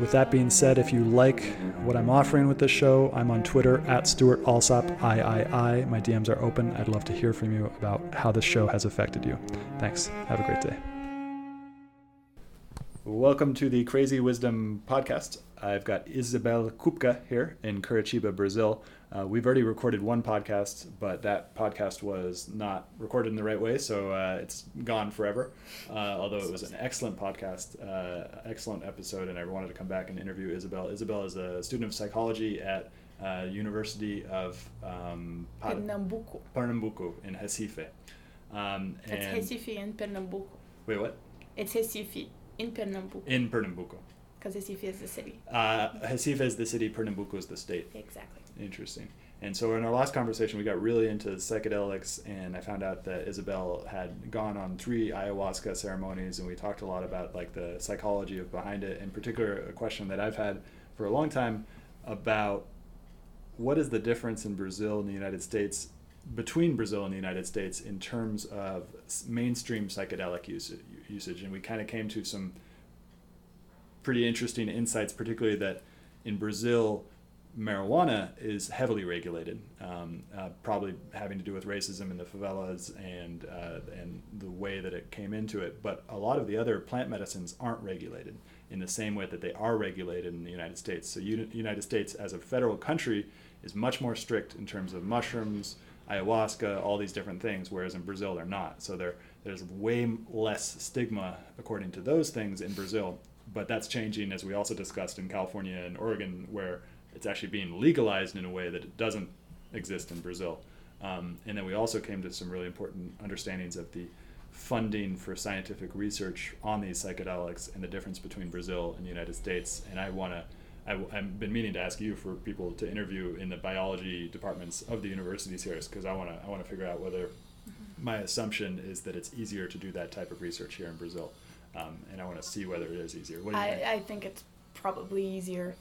with that being said, if you like what I'm offering with this show, I'm on Twitter at Stewart Alsop III. My DMs are open. I'd love to hear from you about how this show has affected you. Thanks. Have a great day. Welcome to the Crazy Wisdom Podcast. I've got Isabel Kupka here in Curitiba, Brazil. Uh, we've already recorded one podcast, but that podcast was not recorded in the right way, so uh, it's gone forever. Uh, although it was an excellent podcast, uh, excellent episode, and I wanted to come back and interview Isabel. Isabel is a student of psychology at uh, University of um, Pernambuco. Pernambuco in Recife. Um, it's Recife in Pernambuco. Wait, what? It's Recife in Pernambuco. In Pernambuco. Because Recife is the city. Uh, Recife is the city, Pernambuco is the state. Exactly. Interesting. And so in our last conversation, we got really into psychedelics, and I found out that Isabel had gone on three ayahuasca ceremonies, and we talked a lot about like the psychology of behind it. In particular, a question that I've had for a long time about what is the difference in Brazil and the United States between Brazil and the United States in terms of mainstream psychedelic usage, and we kind of came to some pretty interesting insights, particularly that in Brazil marijuana is heavily regulated, um, uh, probably having to do with racism in the favelas and uh, and the way that it came into it. But a lot of the other plant medicines aren't regulated in the same way that they are regulated in the United States. So, the United States, as a federal country, is much more strict in terms of mushrooms, ayahuasca, all these different things, whereas in Brazil they're not. So there there's way less stigma according to those things in Brazil. But that's changing, as we also discussed in California and Oregon, where it's actually being legalized in a way that it doesn't exist in Brazil. Um, and then we also came to some really important understandings of the funding for scientific research on these psychedelics and the difference between Brazil and the United States. And I want to, I've been meaning to ask you for people to interview in the biology departments of the universities here, because I want to, I want to figure out whether my assumption is that it's easier to do that type of research here in Brazil. Um, and I want to see whether it is easier. I, think? I think it's probably easier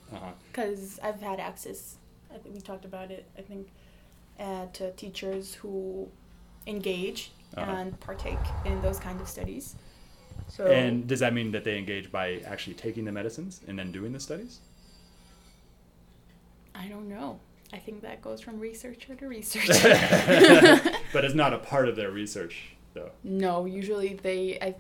because uh-huh. I've had access. I think we talked about it. I think uh, to teachers who engage uh-huh. and partake in those kind of studies. So and does that mean that they engage by actually taking the medicines and then doing the studies? I don't know. I think that goes from researcher to researcher. but it's not a part of their research, though. No, usually they. I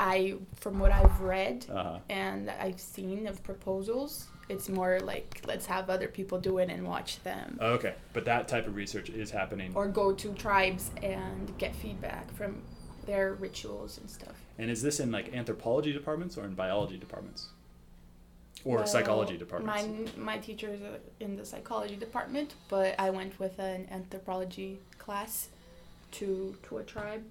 I, from what I've read uh-huh. and I've seen of proposals, it's more like let's have other people do it and watch them. Okay, but that type of research is happening. Or go to tribes and get feedback from their rituals and stuff. And is this in like anthropology departments or in biology departments? Or psychology departments? My, my teacher is in the psychology department, but I went with an anthropology class to to a tribe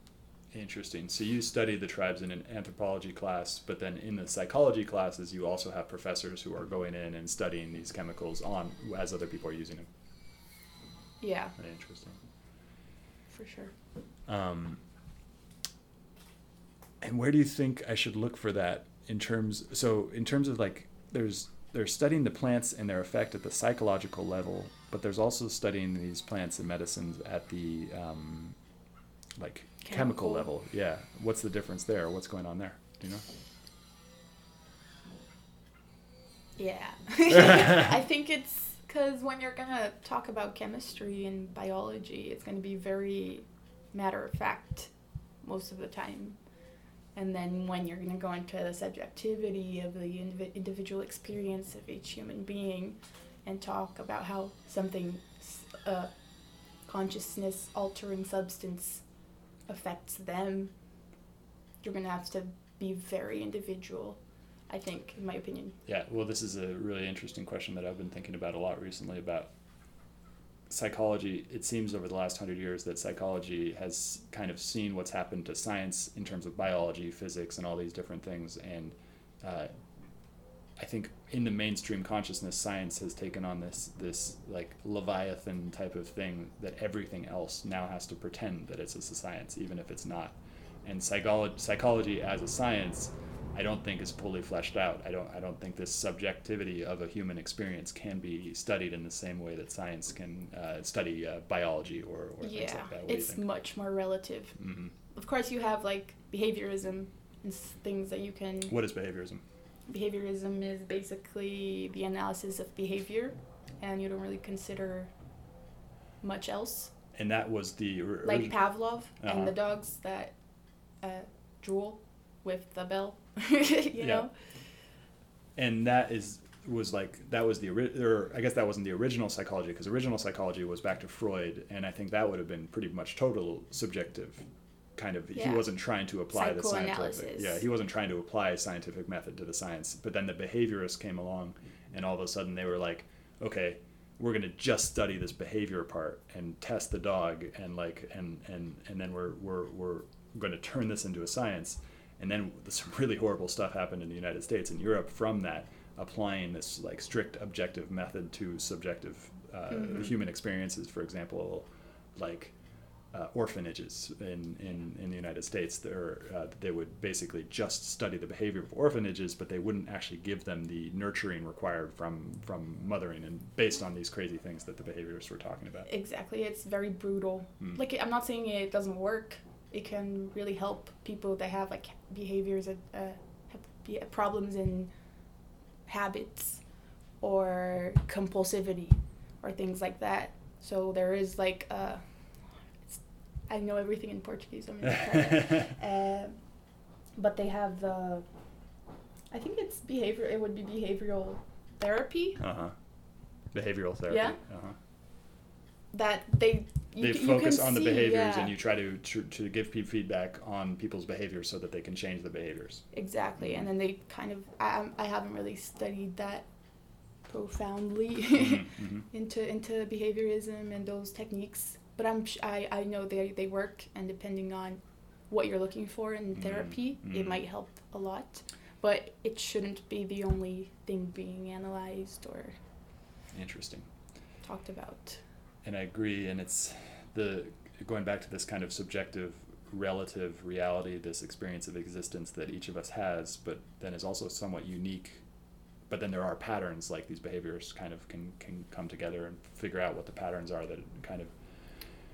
Interesting. So you study the tribes in an anthropology class, but then in the psychology classes, you also have professors who are going in and studying these chemicals on as other people are using them. Yeah. Very interesting. For sure. Um, and where do you think I should look for that in terms? So in terms of like, there's they're studying the plants and their effect at the psychological level, but there's also studying these plants and medicines at the um, like chemical. chemical level. Yeah. What's the difference there? What's going on there? Do you know? Yeah. I think it's because when you're going to talk about chemistry and biology, it's going to be very matter of fact most of the time. And then when you're going to go into the subjectivity of the indiv- individual experience of each human being and talk about how something uh, consciousness altering substance affects them, you're gonna have to be very individual. I think, in my opinion. Yeah, well, this is a really interesting question that I've been thinking about a lot recently about psychology. It seems over the last hundred years that psychology has kind of seen what's happened to science in terms of biology, physics, and all these different things. And uh, I think in the mainstream consciousness, science has taken on this this like leviathan type of thing that everything else now has to pretend that it's a science, even if it's not. And psychology, psychology as a science I don't think is fully fleshed out. I don't I don't think this subjectivity of a human experience can be studied in the same way that science can uh, study uh, biology or, or yeah, things like that. What it's much more relative. Mm-hmm. Of course, you have like behaviorism and things that you can. What is behaviorism? Behaviorism is basically the analysis of behavior, and you don't really consider much else. And that was the like Pavlov uh-huh. and the dogs that uh, drool with the bell you yeah. know and that is was like that was the or I guess that wasn't the original psychology because original psychology was back to Freud and I think that would have been pretty much total subjective kind of yeah. he wasn't trying to apply the scientific yeah he wasn't trying to apply a scientific method to the science but then the behaviorists came along and all of a sudden they were like okay we're going to just study this behavior part and test the dog and like and and and then we're we're we're going to turn this into a science and then some really horrible stuff happened in the United States and Europe from that, applying this like strict objective method to subjective uh, mm-hmm. human experiences. For example, like uh, orphanages in, in, in the United States, uh, they would basically just study the behavior of orphanages, but they wouldn't actually give them the nurturing required from from mothering, and based on these crazy things that the behaviorists were talking about. Exactly, it's very brutal. Mm. Like I'm not saying it doesn't work it can really help people that have like behaviors uh, have problems in habits or compulsivity or things like that. So there is like uh, I know everything in Portuguese. I'm gonna try it. Uh, but they have the I think it's behavior. It would be behavioral therapy. Uh huh. Behavioral therapy. Yeah. Uh huh. That they they focus on the behaviors yeah. and you try to, to, to give people feedback on people's behaviors so that they can change the behaviors exactly and then they kind of I, I haven't really studied that profoundly mm-hmm. mm-hmm. into into behaviorism and those techniques but i'm i, I know they, they work and depending on what you're looking for in mm-hmm. therapy it mm-hmm. might help a lot but it shouldn't be the only thing being analyzed or interesting talked about and I agree. And it's the going back to this kind of subjective relative reality, this experience of existence that each of us has, but then is also somewhat unique. But then there are patterns like these behaviors kind of can, can come together and figure out what the patterns are that kind of.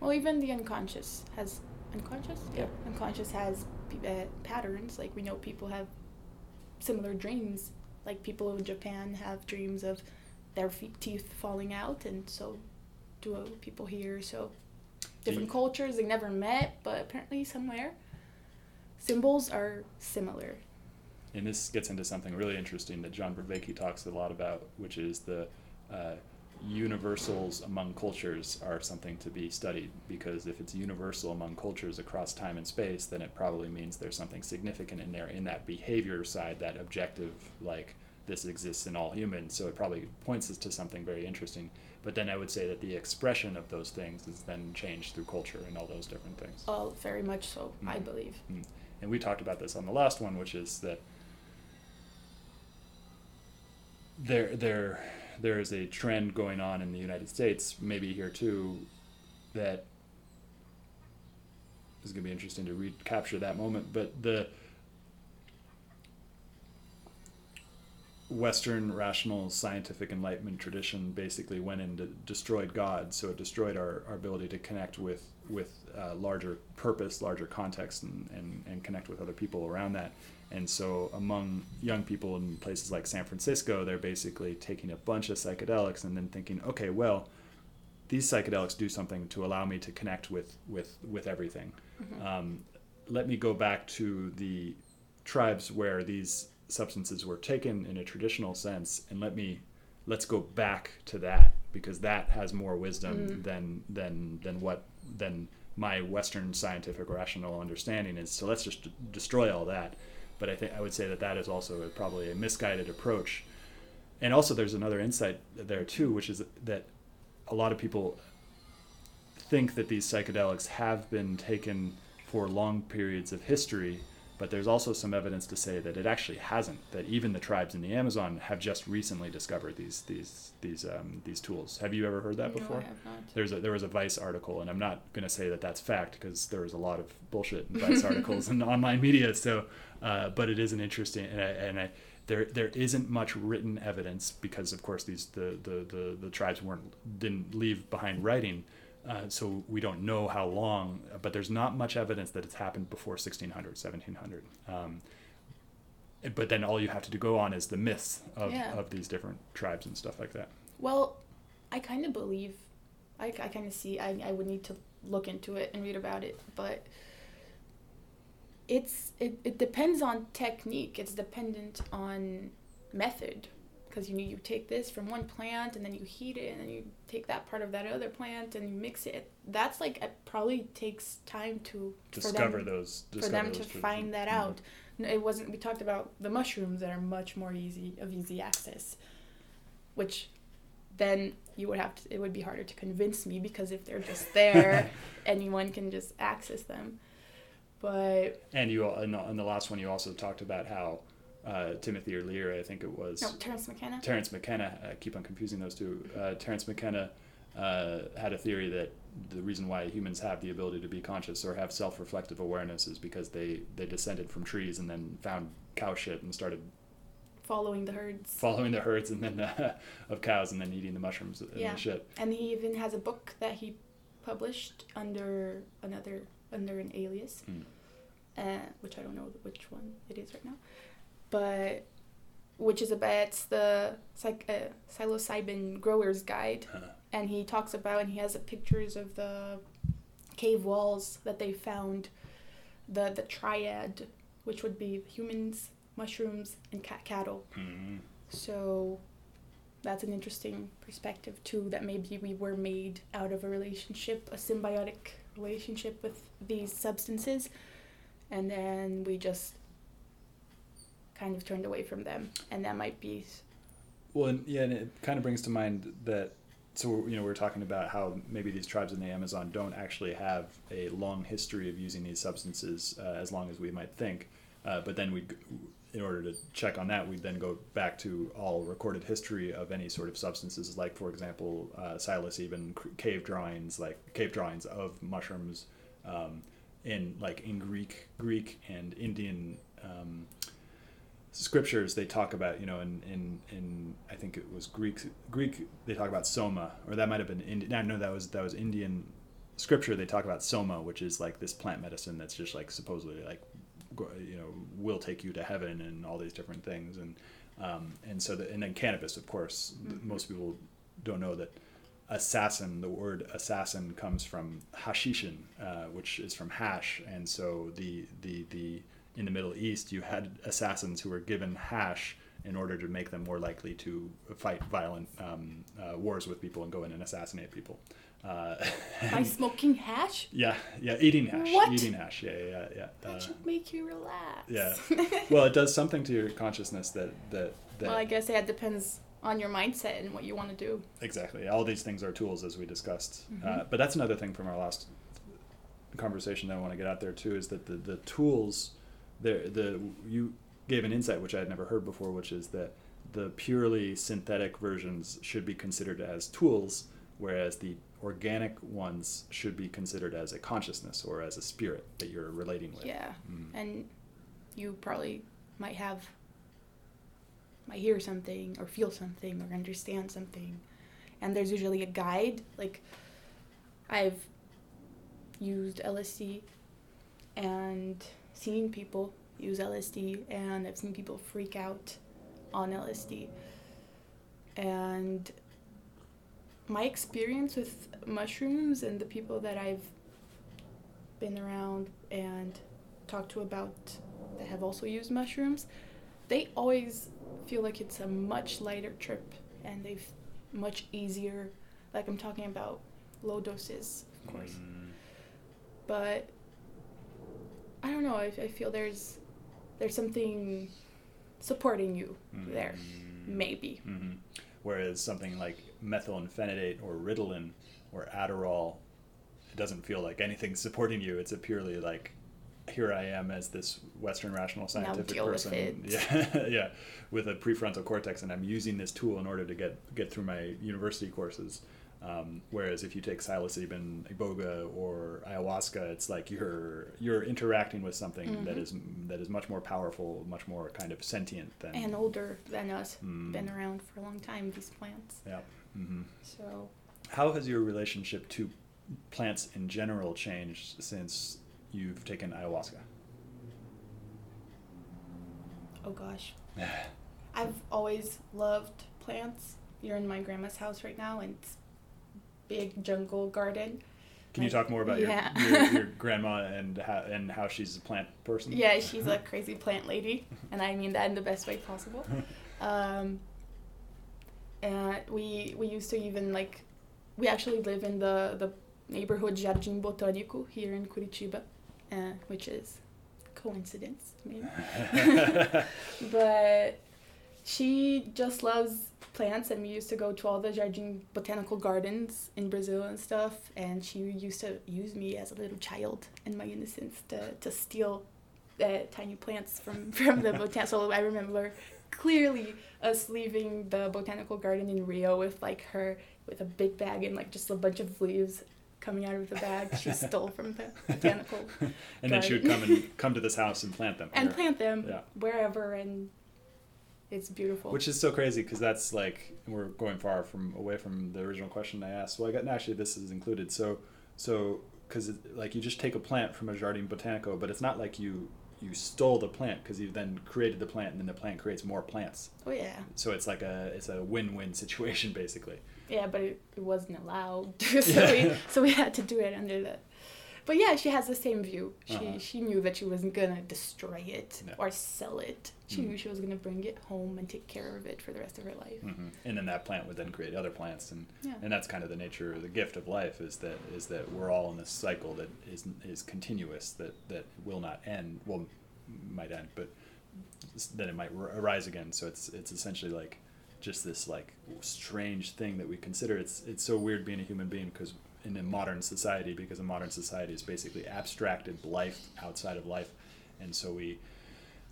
Well, even the unconscious has unconscious. Yeah, yeah. unconscious has uh, patterns. Like we know people have similar dreams. Like people in Japan have dreams of their feet, teeth falling out, and so do people here. So different cultures they never met, but apparently somewhere symbols are similar. And this gets into something really interesting that John Vervaeke talks a lot about, which is the uh, universals among cultures are something to be studied because if it's universal among cultures across time and space, then it probably means there's something significant in there in that behavior side, that objective, like this exists in all humans. So it probably points us to something very interesting. But then I would say that the expression of those things is then changed through culture and all those different things. Oh, very much so, mm-hmm. I believe. Mm-hmm. And we talked about this on the last one, which is that there there there is a trend going on in the United States, maybe here too, that is going to be interesting to recapture that moment. But the Western rational scientific enlightenment tradition basically went and destroyed God, so it destroyed our, our ability to connect with with uh, larger purpose, larger context, and, and, and connect with other people around that. And so, among young people in places like San Francisco, they're basically taking a bunch of psychedelics and then thinking, okay, well, these psychedelics do something to allow me to connect with with with everything. Mm-hmm. Um, let me go back to the tribes where these substances were taken in a traditional sense and let me let's go back to that because that has more wisdom Mm. than than than what than my Western scientific rational understanding is. So let's just d- destroy all that. But I think I would say that that is also a, probably a misguided approach. And also, there's another insight there too, which is that a lot of people think that these psychedelics have been taken for long periods of history, but there's also some evidence to say that it actually hasn't. That even the tribes in the Amazon have just recently discovered these these these um, these tools. Have you ever heard that No, before? I have not. There's a, there was a Vice article, and I'm not going to say that that's fact because there was a lot of bullshit in Vice articles and online media. So, uh, but it is an interesting, and I, and I there there isn't much written evidence because of course these the the the, the tribes weren't didn't leave behind writing. Uh, so we don't know how long, but there's not much evidence that it's happened before 1600, 1700. Um, but then all you have to go on is the myths of, Yeah. of these different tribes and stuff like that. Well, I kind of believe, I, I kind of see, I, I would need to look into it and read about it, but it's it, it depends on technique. It's dependent on method. Because you need you take this from one plant and then you heat it and then you take that part of that other plant and you mix it. That's like it probably takes time to for Discover them, those. for Discover them to find that Mhm. out. It wasn't. We talked about the mushrooms that are much more easy of easy access, which then you would have to. It would be harder to convince me because if they're just there, anyone can just access them. But And you, al- in the, in the last one, you also talked about how uh, Timothy or Leary, I think it was, no, Terence McKenna. Terence McKenna. I keep on confusing those two. Uh, Terence McKenna uh, had a theory that the reason why humans have the ability to be conscious or have self-reflective awareness is because they they descended from trees and then found cow shit and started following the herds. following the herds and then uh, of cows and then eating the mushrooms and Yeah. the shit. And he even has a book that he published under another under an alias, Mm. uh, which I don't know which one it is right now, but which is about the psych, uh, psilocybin growers guide, Uh, and he talks about and he has pictures of the cave walls that they found, the the triad, which would be humans, mushrooms, and cat cattle. mm, So that's an interesting perspective too that maybe we were made out of a relationship, a symbiotic relationship with these substances. And then we just kind of turned away from them and that might be Well, and, yeah, and it kind of brings to mind that. So you know, we are talking about how maybe these tribes in the Amazon don't actually have a long history of using these substances uh, as long as we might think. Uh, but then we, in order to check on that, we then go back to all recorded history of any sort of substances, like for example, uh, c- cave drawings, like cave drawings of mushrooms, um, in like in Greek, Greek and Indian. Um, scriptures they talk about you know in in in I think it was Greek Greek they talk about soma or that might have been Indian no, no that was that was Indian scripture. They talk about soma which is like this plant medicine that's just like supposedly like you know will take you to heaven and all these different things. And um, and so the, and then cannabis of course Mhm. most people don't know that assassin the word assassin comes from hashishin uh, which is from hash. And so the the the in the Middle East, you had assassins who were given hash in order to make them more likely to fight violent um, uh, wars with people and go in and assassinate people. Uh, by smoking hash yeah, yeah, eating hash, What? eating hash, yeah, yeah, yeah. that Uh, should make you relax yeah. well, it does something to your consciousness that that that well i guess it depends on your mindset and what you want to do exactly. All these things are tools, as we discussed. Uh, Mhm. but that's another thing from our last conversation that I want to get out there too is that the the tools, the the you gave an insight which I had never heard before, which is that the purely synthetic versions should be considered as tools, whereas the organic ones should be considered as a consciousness or as a spirit that you're relating with. yeah Mm. and you probably might have might hear something or feel something or understand something and there's usually a guide like i've used lsd and seen people use lsd and i've seen people freak out on lsd and my experience with mushrooms and the people that i've been around and talked to about that have also used mushrooms, they always feel like it's a much lighter trip and they've much easier like I'm talking about low doses, of course. Mm, But I don't know. I, I feel there's there's something supporting you there, mm, maybe. mhm. Whereas something like methylphenidate or Ritalin or Adderall, it doesn't feel like anything's supporting you. It's a purely like, here I am as this Western rational scientific person, yeah, yeah, with a prefrontal cortex, and I'm using this tool in order to get get through my university courses. Um, whereas if you take psilocybin, iboga, or ayahuasca, it's like you're you're interacting with something that Mhm. is that is much more powerful, much more kind of sentient than And older than us, Mm. been around for a long time. These plants. Yeah. hmm So How has your relationship to plants in general changed since you've taken ayahuasca? oh gosh, I've always loved plants. You're in my grandma's house right now, and it's big jungle garden. Can you talk more about your, your, your grandma and how, and how she's a plant person? Yeah, she's a crazy plant lady, and I mean that in the best way possible. Um, and we we used to even like, we actually live in the the neighborhood Jardim Botânico here in Curitiba, uh, which is coincidence maybe. but she just loves plants and we used to go to all the Jardim botanical gardens in Brazil and stuff and she used to use me as a little child in my innocence to, to steal uh, tiny plants from, from the botan so I remember clearly us leaving the botanical garden in Rio with like her with a big bag and like just a bunch of leaves coming out of the bag she stole from the botanical and then she would come and come to this house and plant them. and here. plant them Yeah. wherever and it's beautiful Which is so crazy because that's like we're going far from away from the original question I asked. Well, I got actually this is included. So so because like you just take a plant from a Jardim Botânico, but it's not like you you stole the plant because you then created the plant and then the plant creates more plants. oh yeah So it's like a it's a win-win situation basically. yeah but it, it wasn't allowed so we so we had to do it under the but yeah she has the same view she Uh-huh. she knew that she wasn't gonna destroy it Yeah. or sell it she Mhm. knew she was gonna bring it home and take care of it for the rest of her life hmm And then that plant would then create other plants, and yeah and that's kind of the nature, of the gift of life is that is that we're all in this cycle that is is continuous, that that will not end. Well, might end, but then it might r- arise again. So it's it's essentially like just this like strange thing that we consider. It's it's so weird being a human being because in a modern society, because a modern society is basically abstracted life outside of life, and so we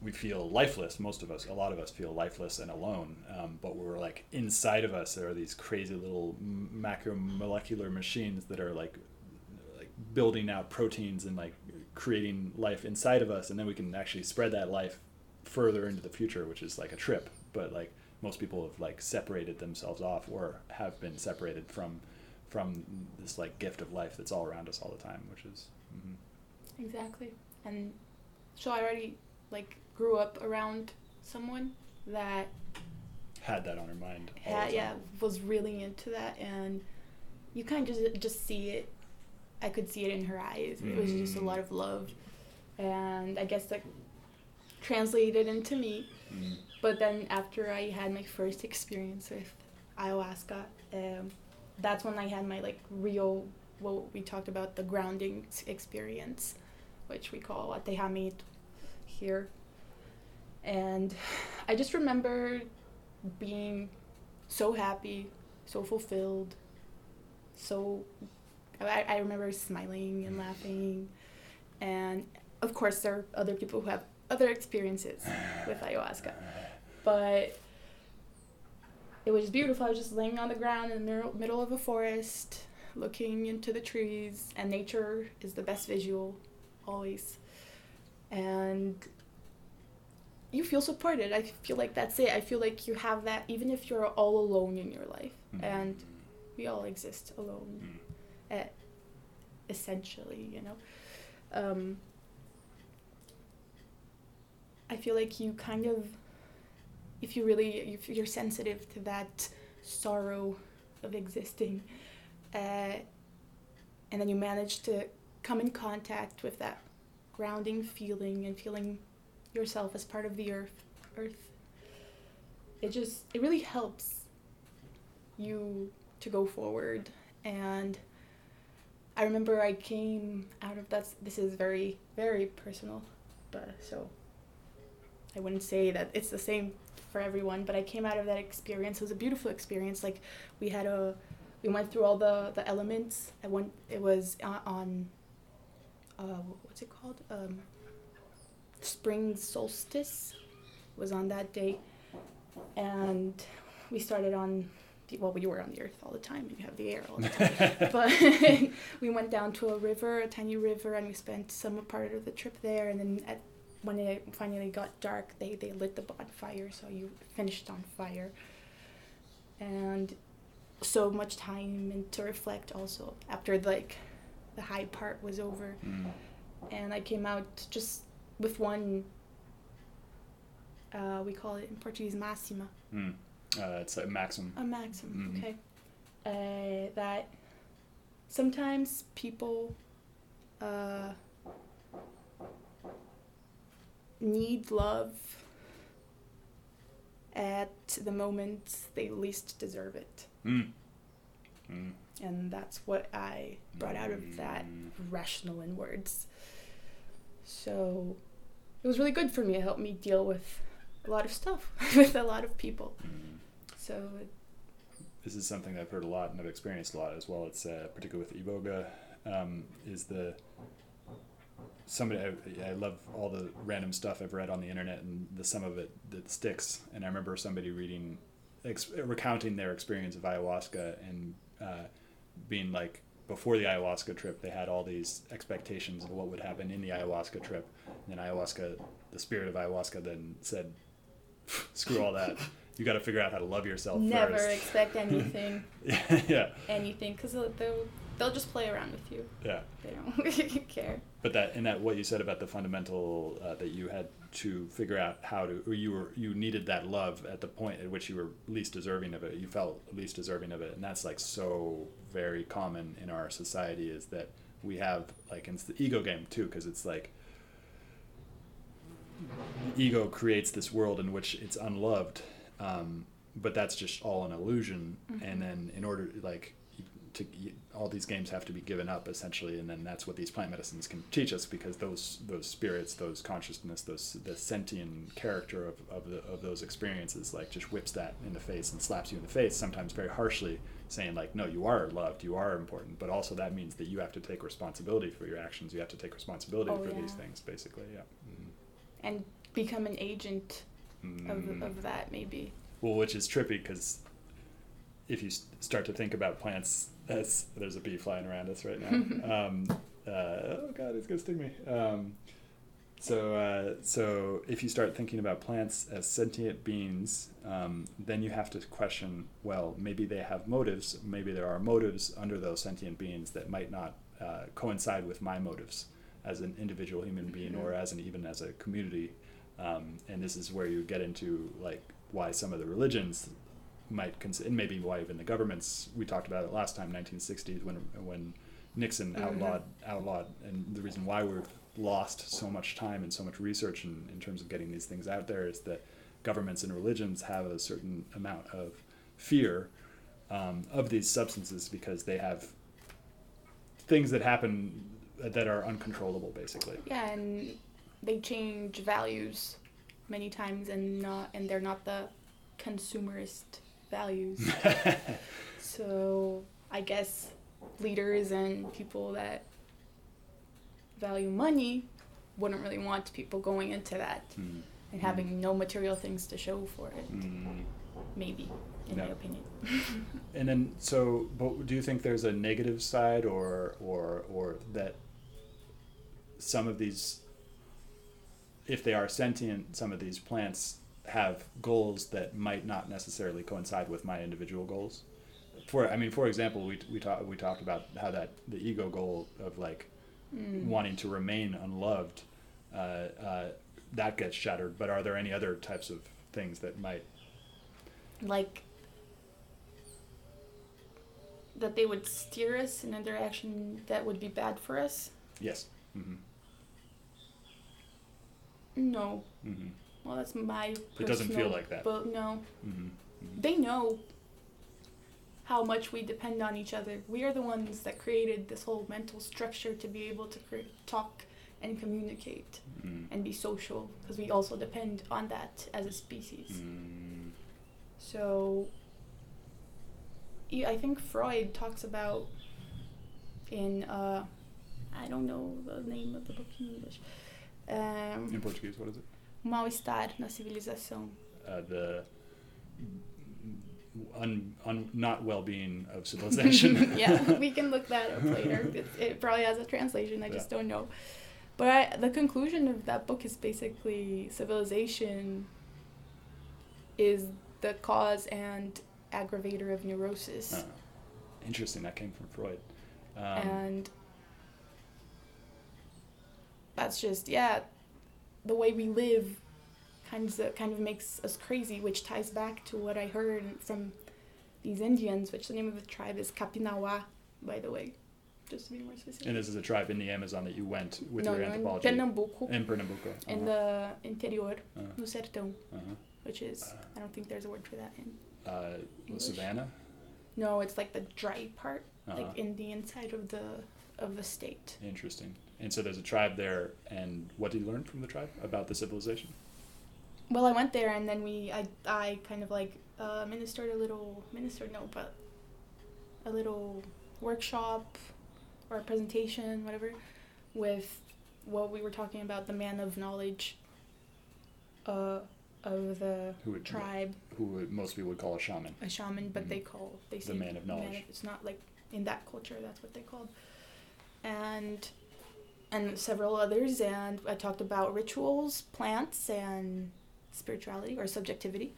we feel lifeless. Most of us, a lot of us, feel lifeless and alone. Um, but we're like inside of us, there are these crazy little macromolecular machines that are like like building out proteins and like creating life inside of us, and then we can actually spread that life further into the future, which is like a trip. But like most people have like separated themselves off or have been separated from from this like gift of life that's all around us all the time, which is. mhm. exactly and so i already like grew up around someone that Had that on her mind. had, yeah was really into that and you kind of just, just see it i could see it in her eyes it was just a Mm. lot of love and i guess that translated into me Mm. but then after i had my first experience with ayahuasca um, that's when i had my like real what we talked about the grounding experience which we call aterramento here. And i just remember being so happy, so fulfilled, so I, I remember smiling and laughing, and of course there are other people who have other experiences with ayahuasca, but it was beautiful. I was just laying on the ground in the middle, of a forest, looking into the trees, and nature is the best visual, always, and you feel supported. I feel like that's it. I feel like you have that even if you're all alone in your life. Mhm. And we all exist alone, Mm. eh, essentially, you know. Um, I feel like you kind of, if you really, if you're sensitive to that sorrow of existing, uh, and then you manage to come in contact with that grounding feeling and feeling yourself as part of the earth earth it just it really helps you to go forward. And I remember I came out of that. This is very, very personal, but so I wouldn't say that it's the same for everyone. But I came out of that experience. It was a beautiful experience. Like we had a, we went through all the the elements. I went. It was on. on uh, what's it called? Um, spring solstice was on that day, and we started on well, we were on the earth all the time, and you have the air all the time. but we went down to a river, a tiny river, and we spent some part of the trip there. And then at, when it finally got dark, they, they lit the bonfire, so you finished on fire. And so much time and to reflect also after like the high part was over. Mm. And I came out just with one. Uh, we call it in Portuguese máxima. Mm uh, it's a maxim. A maxim, mm-hmm. okay. Uh, that sometimes people uh, need love at the moment they least deserve it. Mm. Mm. And that's what I brought out of that mm. rational in words. So it was really good for me. It helped me deal with a lot of stuff with a lot of people. Mm. So this is something I've heard a lot and I've experienced a lot as well. It's uh, particularly with iboga, um, is the somebody I, I, love all the random stuff I've read on the internet and the some of it that sticks. And I remember somebody reading, ex- recounting their experience of ayahuasca and uh, being like before the ayahuasca trip, they had all these expectations of what would happen in the ayahuasca trip. And then ayahuasca, the spirit of ayahuasca, then said, "Screw all that." you got to figure out how to love yourself never first. expect anything yeah anything because they'll, they'll, they'll just play around with you yeah they don't care but that and that what you said about the fundamental uh, that you had to figure out how to or you were you needed that love at the point at which you were least deserving of it you felt least deserving of it and that's like so very common in our society is that we have like it's the ego game too because it's like ego creates this world in which it's unloved um, but that's just all an illusion. Mm-hmm. And then in order like to all these games have to be given up essentially, and then that's what these plant medicines can teach us because those those spirits, those consciousness, those the sentient character of, of the of those experiences like just whips that in the face and slaps you in the face sometimes very harshly saying like no you are loved you are important but also that means that you have to take responsibility for your actions you have to take responsibility oh, for yeah. these things basically yeah mm-hmm. and become an agent mm. of, of that maybe. Well, which is trippy because if you start to think about plants as there's a bee flying around us right now. um, uh, oh God, it's gonna sting me. Um, so, uh, so if you start thinking about plants as sentient beings, um, then you have to question. Well, maybe they have motives. Maybe there are motives under those sentient beings that might not uh, coincide with my motives as an individual human being, or as an even as a community um, and this is where you get into like why some of the religions might consider, and maybe why even the governments. We talked about it last time, 1960s, when when Nixon mm-hmm. outlawed outlawed, and the reason why we've lost so much time and so much research in, in terms of getting these things out there is that governments and religions have a certain amount of fear um, of these substances because they have things that happen that are uncontrollable, basically. Yeah, and they change values many times and not and they're not the consumerist values. so I guess leaders and people that value money wouldn't really want people going into that mm. and having mm. no material things to show for it. Mm. Maybe, in no. my opinion. and then, so, but do you think there's a negative side, or or or that some of these if they are sentient, some of these plants have goals that might not necessarily coincide with my individual goals. For I mean, for example, we we talked we talked about how that the ego goal of like mm. wanting to remain unloved uh, uh, that gets shattered. But are there any other types of things that might like that they would steer us in a direction that would be bad for us? Yes. Mm-hmm. No. Mm-hmm. Well, that's my. It doesn't feel like that. But no. Mm-hmm. Mm-hmm. They know. how much we depend on each other. We are the ones that created this whole mental structure to be able to cre- talk and communicate Mm. and be social because we also depend on that as a species. Mm. So yeah, I think Freud talks about in uh, I don't know the name of the book in English. Um, In Portuguese, what is it? Mal-estar na civilização. Uh, the un, un, not well-being of civilization. yeah, we can look that up later. It, it probably has a translation. I just don't know. But I, the conclusion of that book is basically civilization is the cause and aggravator of neurosis. Uh, interesting. That came from Freud. Um, and that's just yeah the way we live kind of kind of makes us crazy which ties back to what i heard from these indians which the name of the tribe is kapinawa by the way just to be more specific and this is a tribe in the Amazon that you went with no, your no, in. Pernambuco, In Pernambuco. in the interior Uh-huh. no sertão Uh-huh. which is i don't think there's a word for that in Uh, English. Savannah. no it's like the dry part Uh-huh. like in the inside of the of the state Interesting. And so there's a tribe there, and what did you learn from the tribe about the civilization? Well, I went there and then we, I, I kind of like uh, ministered a little, ministered no, but a little workshop or a presentation, whatever, with what we were talking about, the man of knowledge uh, of the Who would tribe, who would, most people would call a shaman. a shaman, but Mhm. they call, they The say man of knowledge. it's not like in that culture, that's what they called. And and several others and I talked about rituals, plants and spirituality or subjectivity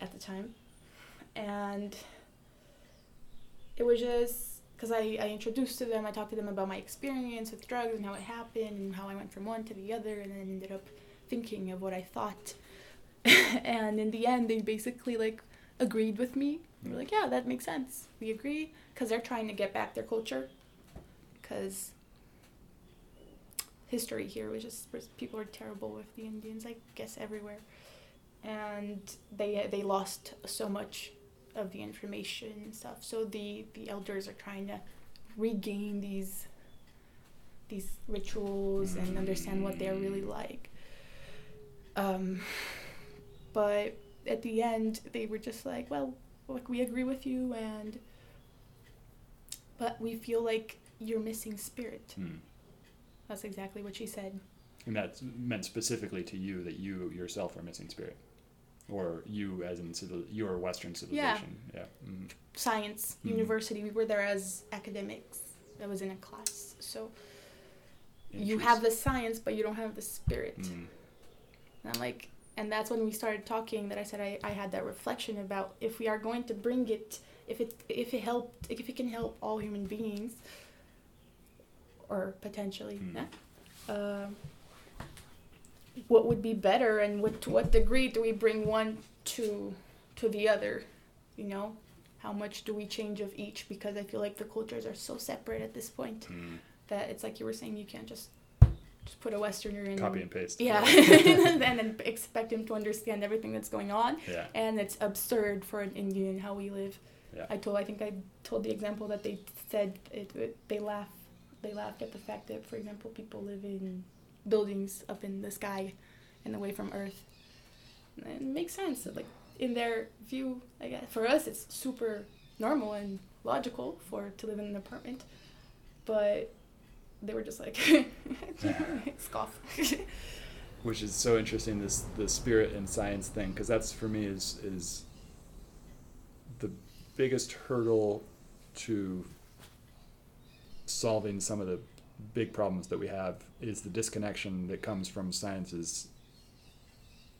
at the time. And it was just because I, I introduced to them, I talked to them about my experience with drugs and how it happened and how I went from one to the other and then ended up thinking of what I thought. and in the end, they basically like agreed with me. They were like, yeah, that makes sense. We agree because they're trying to get back their culture. Because history here was just people are terrible with the Indians, I guess everywhere, and they they lost so much of the information and stuff. So the the elders are trying to regain these these rituals and understand what they're really like. Um, but at the end, they were just like, well, like we agree with you, and but we feel like you're missing spirit. Hmm. That's exactly what she said. And that's meant specifically to you that you yourself are missing spirit, or you as in civil, your Western civilization. Yeah. Mhm. Science, Mhm. university, we were there as academics. I was in a class. So you have the science, but you don't have the spirit. Mm. And I'm like, and that's when we started talking that I said I, I had that reflection about if we are going to bring it, if it if it helped, if it can help all human beings, or potentially, Mm. yeah, um, what would be better, and what to what degree do we bring one to to the other, you know? How much do we change of each? Because I feel like the cultures are so separate at this point Mm. that it's like you were saying, you can't just just put a Westerner in. Copy and paste. Yeah, and then expect him to understand everything that's going on, Yeah. and it's absurd for an Indian how we live. Yeah. I told, I think I told the example that they said it, it, they laugh, they laughed at the fact that, for example, people live in buildings up in the sky, and away from Earth. And it makes sense. Like in their view, I guess for us it's super normal and logical for to live in an apartment, but they were just like scoff. which is so interesting this the spirit and science thing because that's for me is is the biggest hurdle to solving some of the big problems that we have is the disconnection that comes from science's.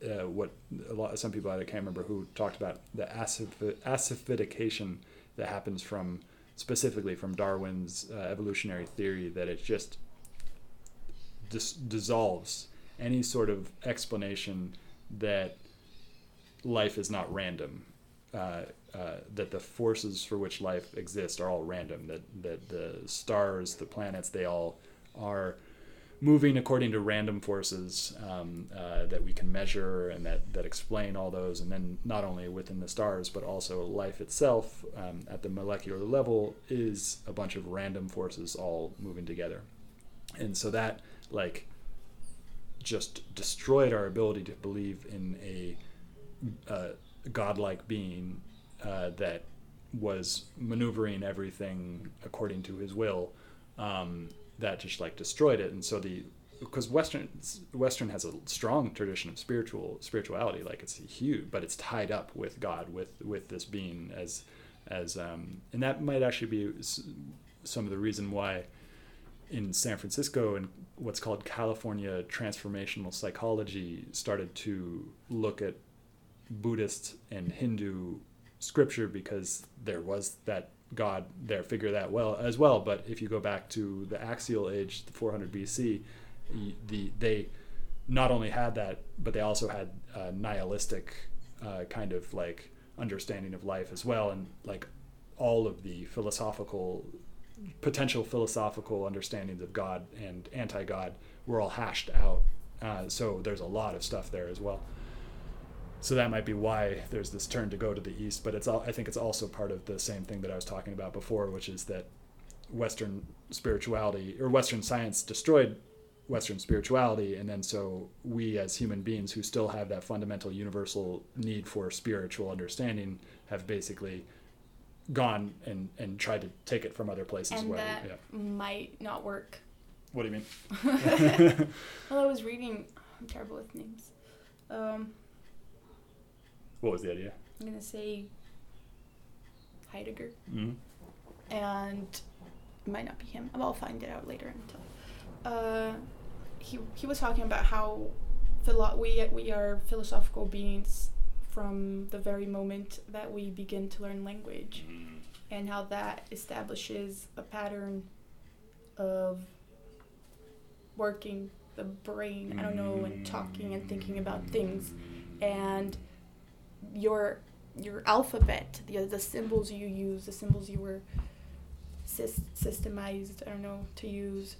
Uh, what a lot of some people I can't remember who talked about the acid- acidification that happens from specifically from Darwin's uh, evolutionary theory that it just dis- dissolves any sort of explanation that life is not random, uh, uh, that the forces for which life exists are all random, that, that the stars, the planets, they all are moving according to random forces um, uh, that we can measure and that, that explain all those. And then not only within the stars, but also life itself um, at the molecular level is a bunch of random forces all moving together. And so that, like, just destroyed our ability to believe in a uh, godlike being uh, that was maneuvering everything according to his will. Um, that just like destroyed it. And so the because Western Western has a strong tradition of spiritual spirituality, like it's huge, but it's tied up with God, with with this being as as um, and that might actually be some of the reason why in San Francisco and what's called California transformational psychology started to look at Buddhist and Hindu scripture because there was that God there figure that well as well. But if you go back to the axial age, the 400 BC, the they not only had that, but they also had a nihilistic uh, kind of like understanding of life as well, and like all of the philosophical potential philosophical understandings of God and anti-God were all hashed out. Uh, so there's a lot of stuff there as well so that might be why there's this turn to go to the east but it's all i think it's also part of the same thing that i was talking about before which is that western spirituality or western science destroyed western spirituality and then so we as human beings who still have that fundamental universal need for spiritual understanding have basically gone and and tried to take it from other places and where that yeah. might not work. What do you mean? Well i was reading i'm terrible with names. Um, what was the idea? I'm gonna say Heidegger, mm-hmm. and it might not be him. I'll find it out later until. Uh, he he was talking about how philo- we we are philosophical beings from the very moment that we begin to learn language, mm-hmm. and how that establishes a pattern of working the brain. I don't know, and talking and thinking about things, and your your alphabet, the the symbols you use, the symbols you were sy- systemized, I don't know, to use,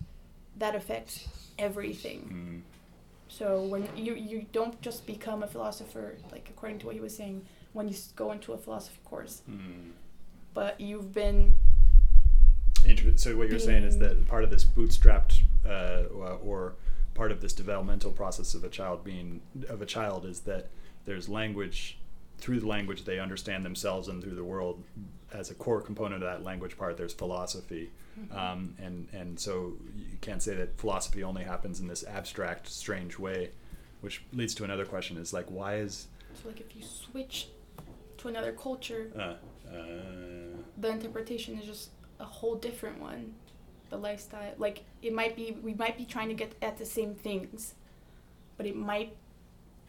that affects everything. Mm. So when you you don't just become a philosopher, like according to what he was saying, when you go into a philosophy course, Mm. but you've been. Inter- so what you're saying is that part of this bootstrapped uh, or part of this developmental process of a child being of a child is that there's language through the language they understand themselves and through the world as a core component of that language part there's philosophy Mm-hmm. um, and and so you can't say that philosophy only happens in this abstract strange way which leads to another question is like why is So like if you switch to another culture, uh, uh, the interpretation is just a whole different one. The lifestyle, like it might be, we might be trying to get at the same things, but it might.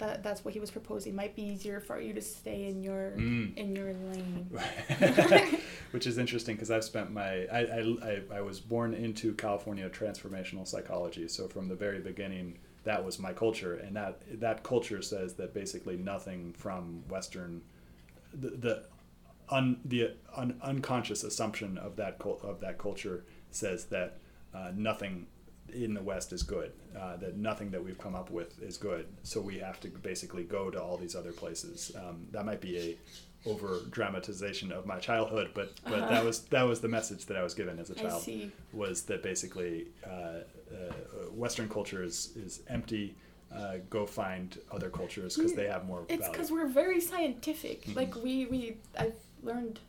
That, that's what he was proposing. Might be easier for you to stay in your Mm. in your lane. which is interesting because I've spent my I, I, I, I was born into California transformational psychology so from the very beginning that was my culture and that that culture says that basically nothing from Western the, the un, the un, unconscious assumption of that of that culture says that uh, nothing in the West is good. Uh, that nothing that we've come up with is good. So we have to basically go to all these other places. Um, that might be a over dramatization of my childhood, but but Uh-huh. that was that was the message that I was given as a child. Was that basically uh, uh, Western culture is is empty. Uh, go find other cultures because they have more It's because we're very scientific. Mhm. Like we we I've learned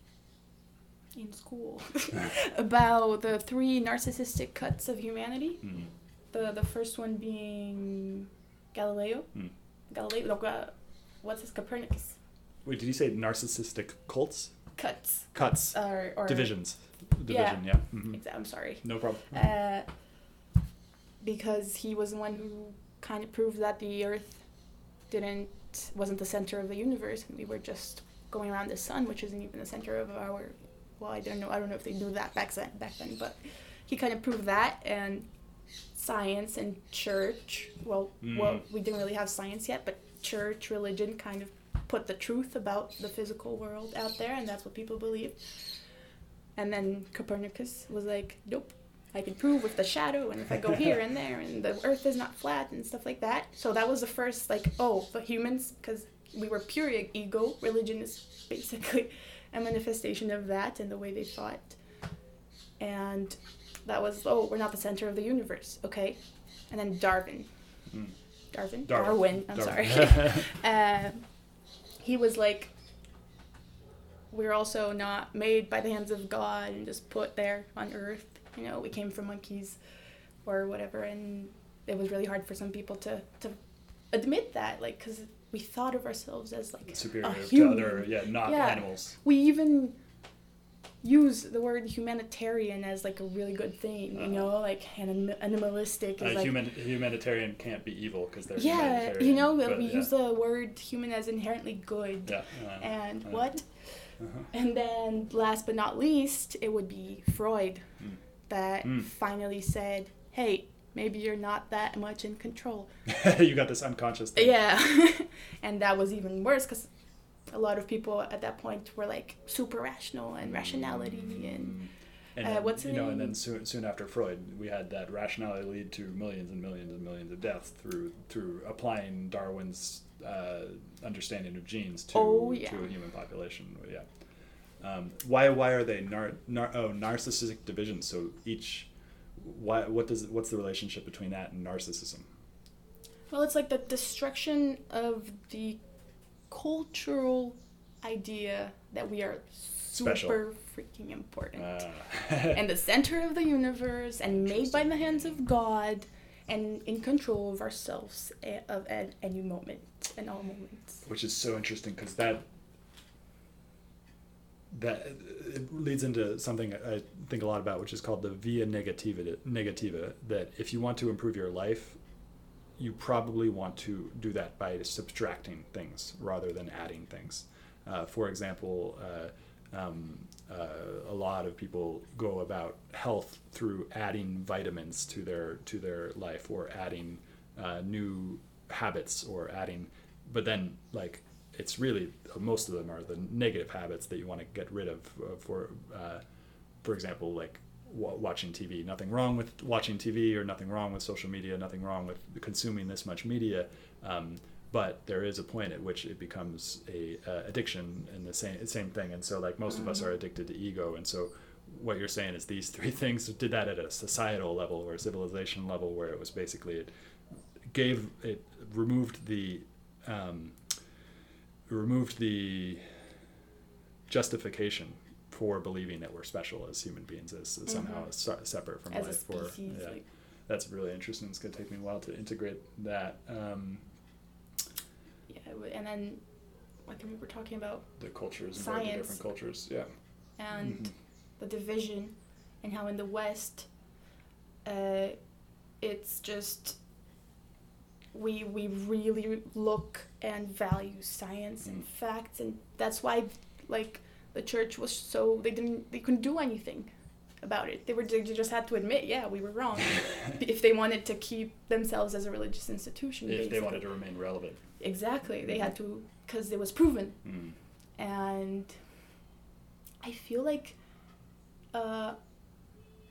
in school about the three narcissistic cuts of humanity. Mm. The the first one being Galileo. Hmm. Galileo. No, uh, what's his Copernicus? Wait, did you say narcissistic cults? Cuts. Cuts, Or, or divisions, Yeah. division. Yeah. Mhm. Exa- I'm sorry. No problem. Uh, because he was the one who kind of proved that the Earth didn't wasn't the center of the universe, and we were just going around the sun, which isn't even the center of our. Well, I don't know. I don't know if they knew that back then. Back then, but he kind of proved that, and science and church. Well, well, Mm. we didn't really have science yet, but church, religion, kind of put the truth about the physical world out there, and that's what people believe. And then Copernicus was like, "Nope, I can prove with the shadow, and if I go here and there, and the Earth is not flat and stuff like that. So that was the first like, oh, but humans, because we were pure ego. Religion is basically a manifestation of that and the way they thought. And that was, oh, we're not the center of the universe, okay? And then Darwin. Mm. Darwin? Darwin. Darwin, I'm Darwin. sorry. uh, he was like, we're also not made by the hands of God and just put there on earth. You know, we came from monkeys or whatever. And it was really hard for some people to, to admit that, like, because we thought of ourselves as like Superior a to other, yeah, not Yeah. animals. we even use the word humanitarian as like a really good thing, you Uh-huh. know, like anim- animalistic is A like human humanitarian can't be evil because they're yeah, humanitarian, you know, but we yeah. use the word human as inherently good. yeah. uh, And uh, what? uh-huh. And then last but not least, it would be Freud Mm. that Mm. finally said, "Hey, maybe you're not that much in control." you got this unconscious thing. Yeah, and that was even worse because a lot of people at that point were like super rational and rationality and And Uh, then, what's you know, and then soon, soon after Freud, we had that rationality lead to millions and millions and millions of deaths through through applying Darwin's uh, understanding of genes to Oh, yeah. to a human population. Yeah. Um, why why are they nar- nar- oh narcissistic divisions? So each why what does what's the relationship between that and narcissism? Well, it's like the destruction of the cultural idea that we are super Special. freaking important Uh, and the center of the universe and made by the hands of God and in control of ourselves a- of at any moment and all moments. which is so interesting because that that it leads into something I think a lot about, which is called the via negativa. Negativa. That if you want to improve your life, you probably want to do that by subtracting things rather than adding things. Uh, for example, uh, um, uh, a lot of people go about health through adding vitamins to their to their life or adding uh, new habits or adding, but then like it's really most of them are the negative habits that you want to get rid of. Uh, for uh, for example, like wa watching TV. Nothing wrong with watching TV, or nothing wrong with social media. Nothing wrong with consuming this much media. Um, but there is a point at which it becomes a uh, addiction and the same same thing. And so, like most of us are addicted to ego. And so, what you're saying is these three things did that at a societal level or a civilization level, where it was basically it gave it removed the um, removed the justification for believing that we're special as human beings as, as somehow Mhm. se- separate from As life or yeah, like that's really interesting it's going to take me a while to integrate that um, yeah, and then like we were talking about the cultures Science. different cultures yeah and Mhm. the division and how in the West, uh, it's just we we really look and value science and Mm. facts and that's why like the church was so they didn't they couldn't do anything about it. They were they just had to admit yeah we were wrong. If they wanted to keep themselves as a religious institution if they wanted to remain relevant. Exactly. They had to because it was proven. Mm. and I feel like uh,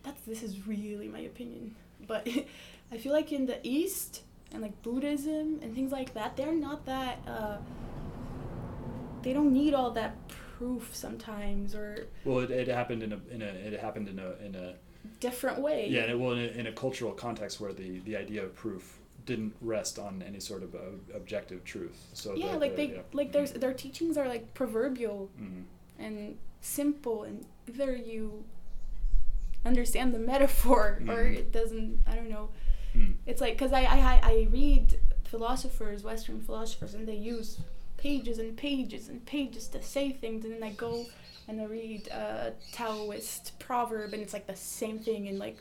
that's this is really my opinion, but I feel like in the East and like Buddhism and things like that, they're not that. Uh, they don't need all that proof sometimes or well it, it happened in a in a it happened in a in a different way. yeah and it, well in a, in a cultural context where the the idea of proof didn't rest on any sort of uh, objective truth so Yeah, the- like the- they yeah. like their their teachings are like proverbial Mhm. and simple and either you understand the metaphor or Mhm. it doesn't i don't know Mm. it's like because I, I i read philosophers western philosophers and they use pages and pages and pages to say things and then i go and i read a taoist proverb and it's like the same thing in like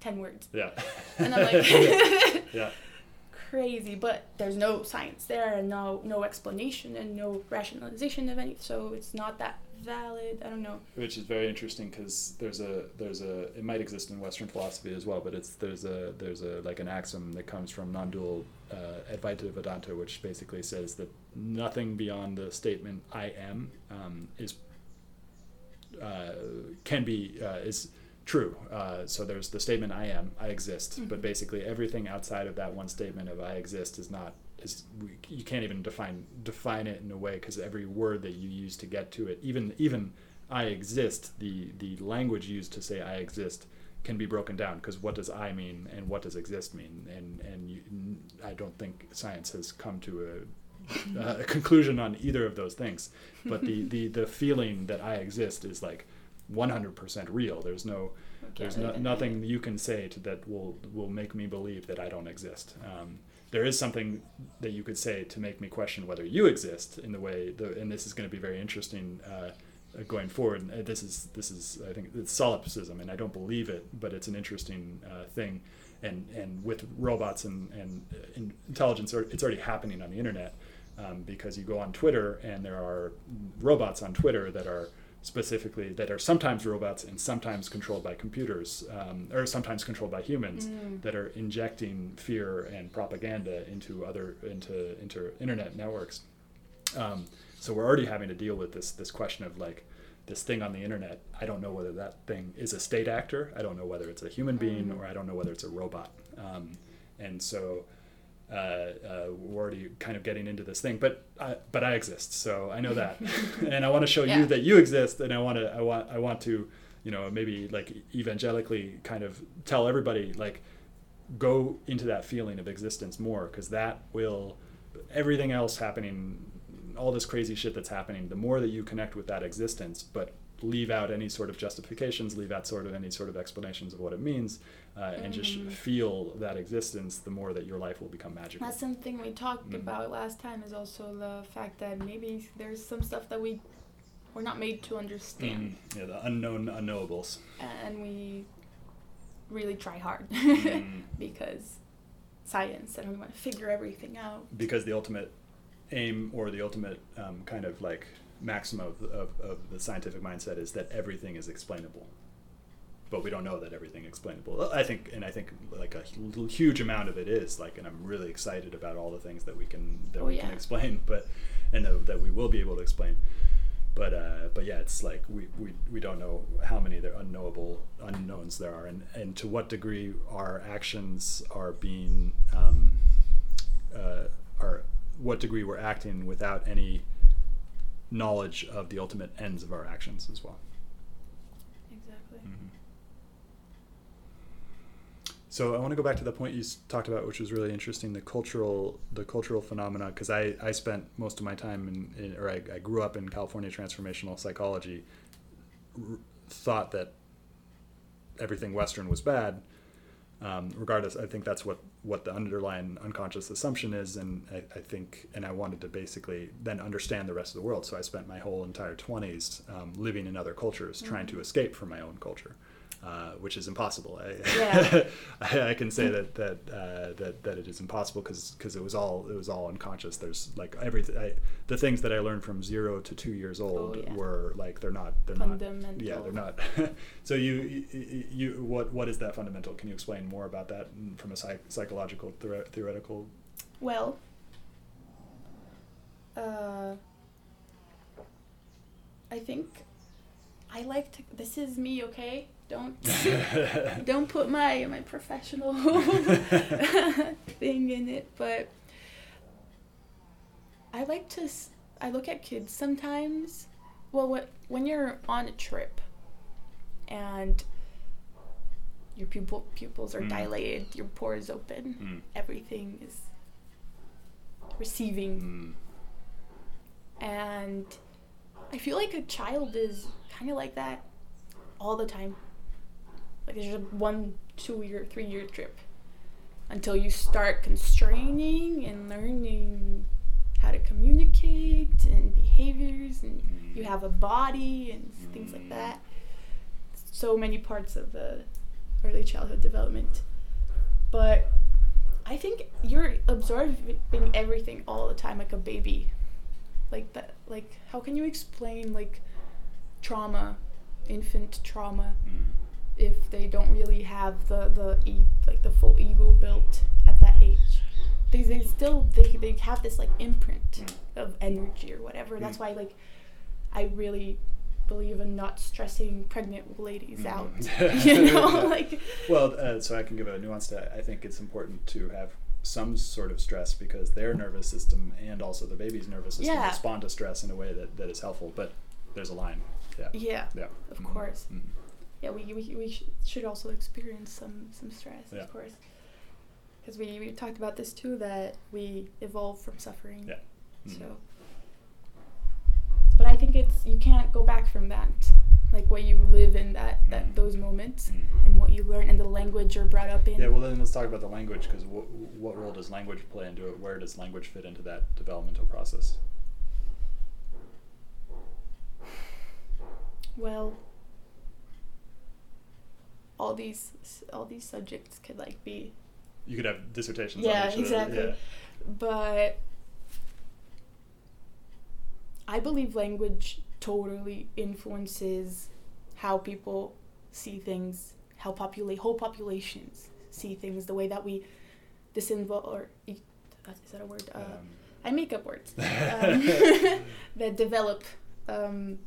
10 words. Yeah. And i'm like yeah. crazy but there's no science there and no no explanation and no rationalization of any so it's not that valid i don't know which is very interesting because there's a there's a it might exist in Western philosophy as well, but it's there's a there's a like an axiom that comes from non-dual uh, Advaita Vedanta, which basically says that nothing beyond the statement "I am" um, is uh, can be uh, is true. Uh, so there's the statement "I am," I exist, Mhm. but basically everything outside of that one statement of "I exist" is not is you can't even define define it in a way because every word that you use to get to it, even even "I exist," the the language used to say "I exist." can be broken down because what does I mean and what does exist mean? And and you, I don't think science has come to a, a conclusion on either of those things. But the, the the feeling that I exist is like 100% real. There's no there's no, nothing you can say to that will will make me believe that I don't exist. Um, there is something that you could say to make me question whether you exist in the way the, and this is going to be very interesting uh, uh, going forward. And uh, this is this is I think it's solipsism, and I don't believe it, but it's an interesting uh, thing. And and with robots and and uh, intelligence, it's already happening on the internet um, because you go on Twitter and there are robots on Twitter that are specifically that are sometimes robots and sometimes controlled by computers um, or sometimes controlled by humans Mm. that are injecting fear and propaganda into other into into internet networks. Um, so we're already having to deal with this this question of like this thing on the internet. I don't know whether that thing is a state actor. I don't know whether it's a human being Mhm. or I don't know whether it's a robot. Um, and so uh, uh, we're already kind of getting into this thing, but I, but I exist, so I know that, and I want to show Yeah. you that you exist, and I want to I want I want to you know maybe like evangelically kind of tell everybody like go into that feeling of existence more because that will everything else happening all this crazy shit that's happening the more that you connect with that existence but leave out any sort of justifications leave out sort of any sort of explanations of what it means uh, and just Mhm. feel that existence the more that your life will become magical That's something we talked Mhm. about last time. Is also the fact that maybe there's some stuff that we we're not made to understand, Mhm. yeah the unknown unknowables and we really try hard Mm. because science, and we want to figure everything out. because the ultimate aim or the ultimate um, kind of like maxim of, of, of the scientific mindset is that everything is explainable. But we don't know that everything explainable. I think and i think like a huge amount of it is like and i'm really excited about all the things that we can that Oh, we can explain but and that, that we will be able to explain. But uh, but yeah, it's like we, we, we don't know how many there unknowable unknowns there are, and, and to what degree our actions are being um, uh, are what degree we're acting without any knowledge of the ultimate ends of our actions as well. Exactly. Mm-hmm. So I want to go back to the point you talked about, which was really interesting, the cultural the cultural phenomena. Because I, I spent most of my time in, in or I, I grew up in California transformational psychology, r- thought that everything Western was bad. Um, regardless, I think that's what what the underlying unconscious assumption is, and I, I think, and I wanted to basically then understand the rest of the world. So I spent my whole entire twenties um, living in other cultures, trying to Mhm. escape from my own culture, uh, which is impossible. I, Yeah. I, I can say that that uh, that that it is impossible because because it was all it was all unconscious. There's like everything. I, the things that I learned from zero to two years old Oh, yeah. were like they're not they're not yeah they're not so you, you you what what is that fundamental can you explain more about that from a psych, psychological theore- theoretical Well, uh, I think I like to. This is me, okay? Don't don't put my my professional thing in it, but I like to. I look at kids sometimes. Well, what when you're on a trip, and your pupil pupils are Mm. dilated, your pores open, Mm. everything is receiving Mm. and I feel like a child is kind of like that all the time. Like there's a one, two year, three year trip until you start constraining and learning how to communicate and behaviors, and you have a body and things like Mm. that. So many parts of the early childhood development. But I think you're absorbing everything all the time like a baby like that like how can you explain like trauma infant trauma Mm. If they don't really have the the e- like the full ego built at that age they, they still they, they have this like imprint Mm. of energy or whatever that's Mm. why like i really believe in not stressing pregnant ladies Mhm. out. you know, like Well, uh, so I can give a nuance to. I think it's important to have some sort of stress because their nervous system and also the baby's nervous system Yeah. respond to stress in a way that, that is helpful. But there's a line. Yeah. yeah, Yeah. of Mhm. course. Mhm. Yeah, we we, we sh- should also experience some some stress, Yeah. of course. Because we, we talked about this too that we evolve from suffering. Yeah. Mhm. So, but I think it's you can't go back from that, like what you live in that that Mhm. those moments Mhm. and what you learn and the language you're brought up in. Yeah, well, then let's talk about the language because w- what role does language play into it? Where does language fit into that developmental process? Well, all these all these subjects could like be You could have dissertations Yeah, on each exactly. But I believe language totally influences how people see things, how populate whole populations see things, the way that we disinvolve or e- is that a word? Uh. Um, I make up words um, that develop um,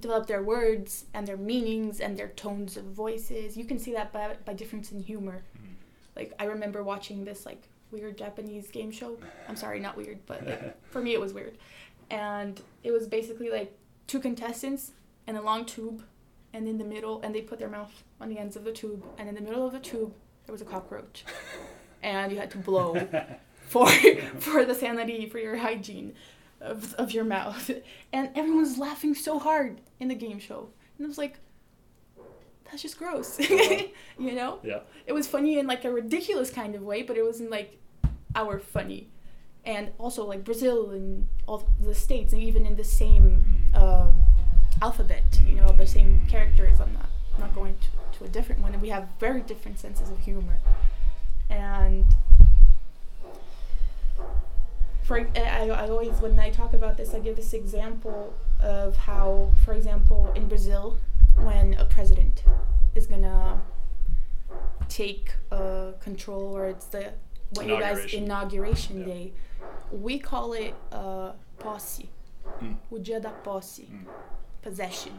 develop their words and their meanings and their tones of voices. You can see that by, by difference in humor. mhm. Like I remember watching this like weird Japanese game show. I'm sorry, not weird, but like, for me it was weird. And it was basically like two contestants and a long tube and in the middle and they put their mouth on the ends of the tube and in the middle of the tube there was a cockroach. And you had to blow for for the sanity for your hygiene of, of your mouth. And everyone was laughing so hard in the game show. And i was like that's just gross. You know? Yeah. it was funny in like a ridiculous kind of way but it wasn't like our funny. And also like brazil and all the states and even in the same uh, alphabet you know the same characters. I'm not not going to, to a different one. And we have very different senses of humor. And for I, I always when I talk about this I give this example of how for example in Brazil when a president is gonna take uh, control or it's the what you guys Inauguration. Yeah. day we call it uh, posse Mm. o dia da posse Mm. possession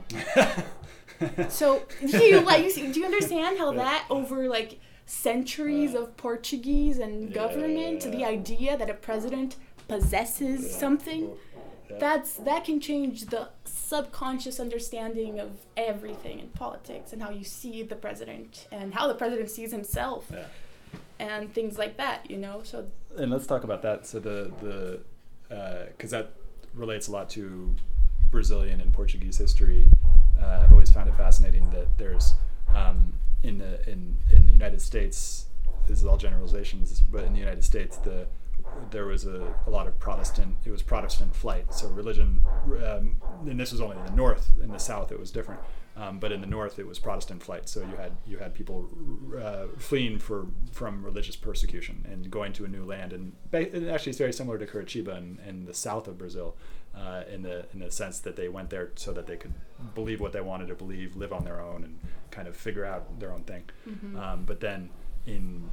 so do you like do you understand how Yeah. that over like centuries Yeah. of Portuguese and government, the Yeah. idea that a president possesses something, that's that can change the subconscious understanding of everything in politics and how you see the president and how the president sees himself yeah. and things like that, you know. So and let's talk about that. So the the because that relates a lot to Brazilian and Portuguese history. Uh, I've always found it fascinating that there's um, in the in in the United States. This is all generalizations, but in the United States, the there was a, a lot of Protestant. It was Protestant flight. So religion, um, and this was only in the North. In the South, it was different. Um, but in the North, it was Protestant flight. So you had you had people uh, fleeing for from religious persecution and going to a new land. And, ba- and actually, it's very similar to Curitiba in, in the south of Brazil, uh, in the in the sense that they went there so that they could believe what they wanted to believe, live on their own, and kind of figure out their own thing. mhm. Um, but then in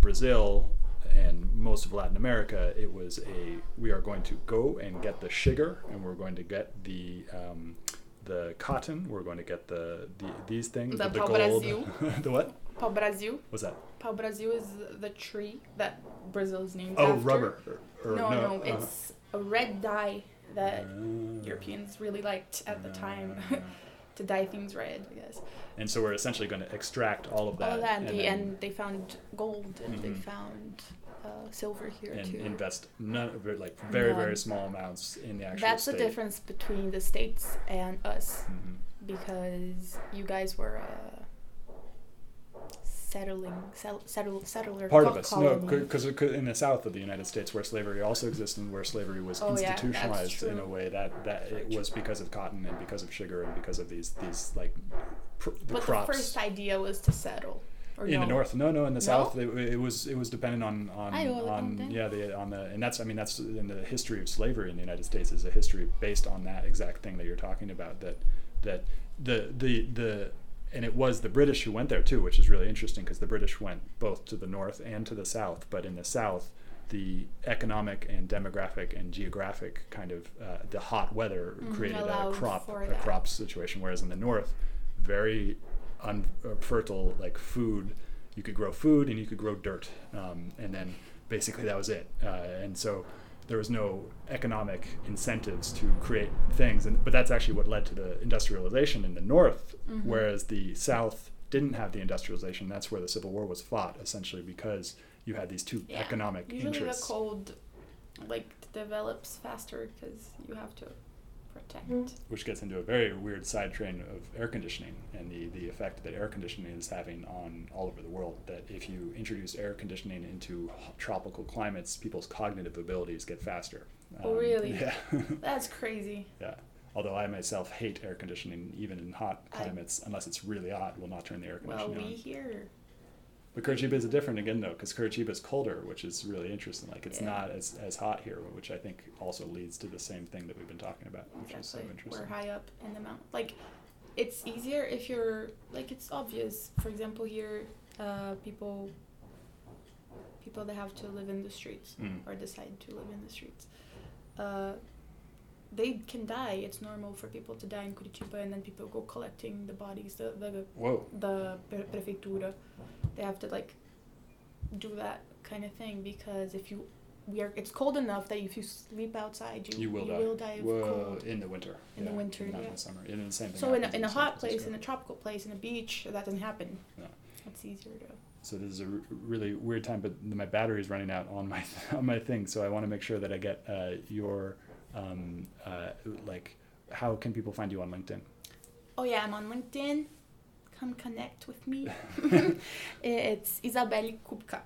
Brazil and most of Latin America, it was a we are going to go and get the sugar, and we're going to get the um, the cotton. We're going to get the, the these things, The the, pau gold. Brasil. the what? Pau Brasil. What's that? Pau Brasil is the tree that Brazil is named Oh, after. rubber. Or, or no, no, uh-huh. it's a red dye that Ah. Europeans really liked at the time Ah. to dye things red, I guess. and so we're essentially going to extract all of that, All of that, and, and, they, then- and they found gold and they Mhm. found uh, silver here and too. invest none like very None. very small amounts in the actual. That's state. the difference between the states and us, Mhm. because you guys were uh, settling, settle, settle, settler part of us. No because in the south of the united states where slavery also existed and where slavery was Oh, yeah, institutionalized in a way that that it was because of cotton and because of sugar and because of these these like pr- the but crops. the first idea was to settle. Or in the north. No no in the No? south it, it was it was dependent on on, on yeah the on the and that's i mean that's in the history of slavery in the united states is a history based on that exact thing that you're talking about that that the the the and it was the british who went there too which is really interesting because the british went both to the north and to the south but in the south the economic and demographic and geographic kind of uh, the hot weather Mhm, created a crop a that. crop situation, whereas in the north, very unfertile like food, you could grow food and you could grow dirt, um, and then basically that was it. Uh, and so there was no economic incentives to create things, and but that's actually what led to the industrialization in the north, Mhm. whereas the south didn't have the industrialization. That's where the Civil War was fought, essentially because you had these two Yeah. economic Usually interests. the cold like develops faster because you have to protect. Mm-hmm. which gets into a very weird side train of air conditioning and the, the effect that air conditioning is having on all over the world. That if you introduce air conditioning into tropical climates, people's cognitive abilities get faster. Oh, um, really? Yeah. That's crazy. yeah. Although I myself hate air conditioning, even in hot I- climates, unless it's really hot, will not turn the air conditioning Well, conditioning we on. here. But Curitiba is different again though, because Curitiba is colder, which is really interesting. Like it's Yeah. not as, as hot here, which I think also leads to the same thing that we've been talking about, which is so interesting. We're high up in the mountain. Like, it's easier if you're like it's obvious. For example, here, uh, people people that have to live in the streets Mm. or decide to live in the streets, uh, they can die. It's normal for people to die in Curitiba, and then people go collecting the bodies. The the Whoa. the pre- prefeitura, they have to like do that kind of thing because if you we are it's cold enough that if you sleep outside you You will die. of Whoa, cold. in the winter. In the winter, not in the summer. in the same thing. So in a, in a hot place, in a tropical place, in a beach, that doesn't happen. Yeah. It's easier to. So this is a r- really weird time, but my battery is running out on my on my thing. So I want to make sure that I get uh, your um, uh, like how can people find you on LinkedIn? Oh yeah, I'm on LinkedIn. Come connect with me. it's Isabelle Kupka,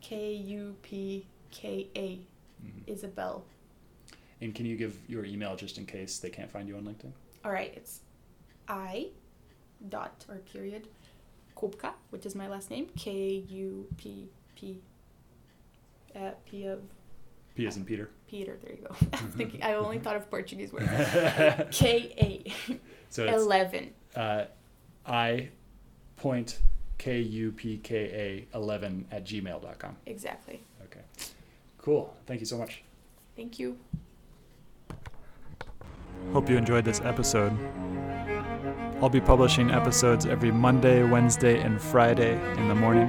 K U P K A, Mhm. Isabel. And can you give your email just in case they can't find you on LinkedIn? All right, it's I dot or period Kupka, which is my last name, K U P P uh, P of P as in Peter. Peter. There you go. I'm thinking. I only thought of Portuguese words. K A so it's eleven. uh, I point K U P K A eleven at gmail.com. Exactly. Okay. Cool. Thank you so much. Thank you. Hope you enjoyed this episode. I'll be publishing episodes every Monday, Wednesday, and Friday in the morning.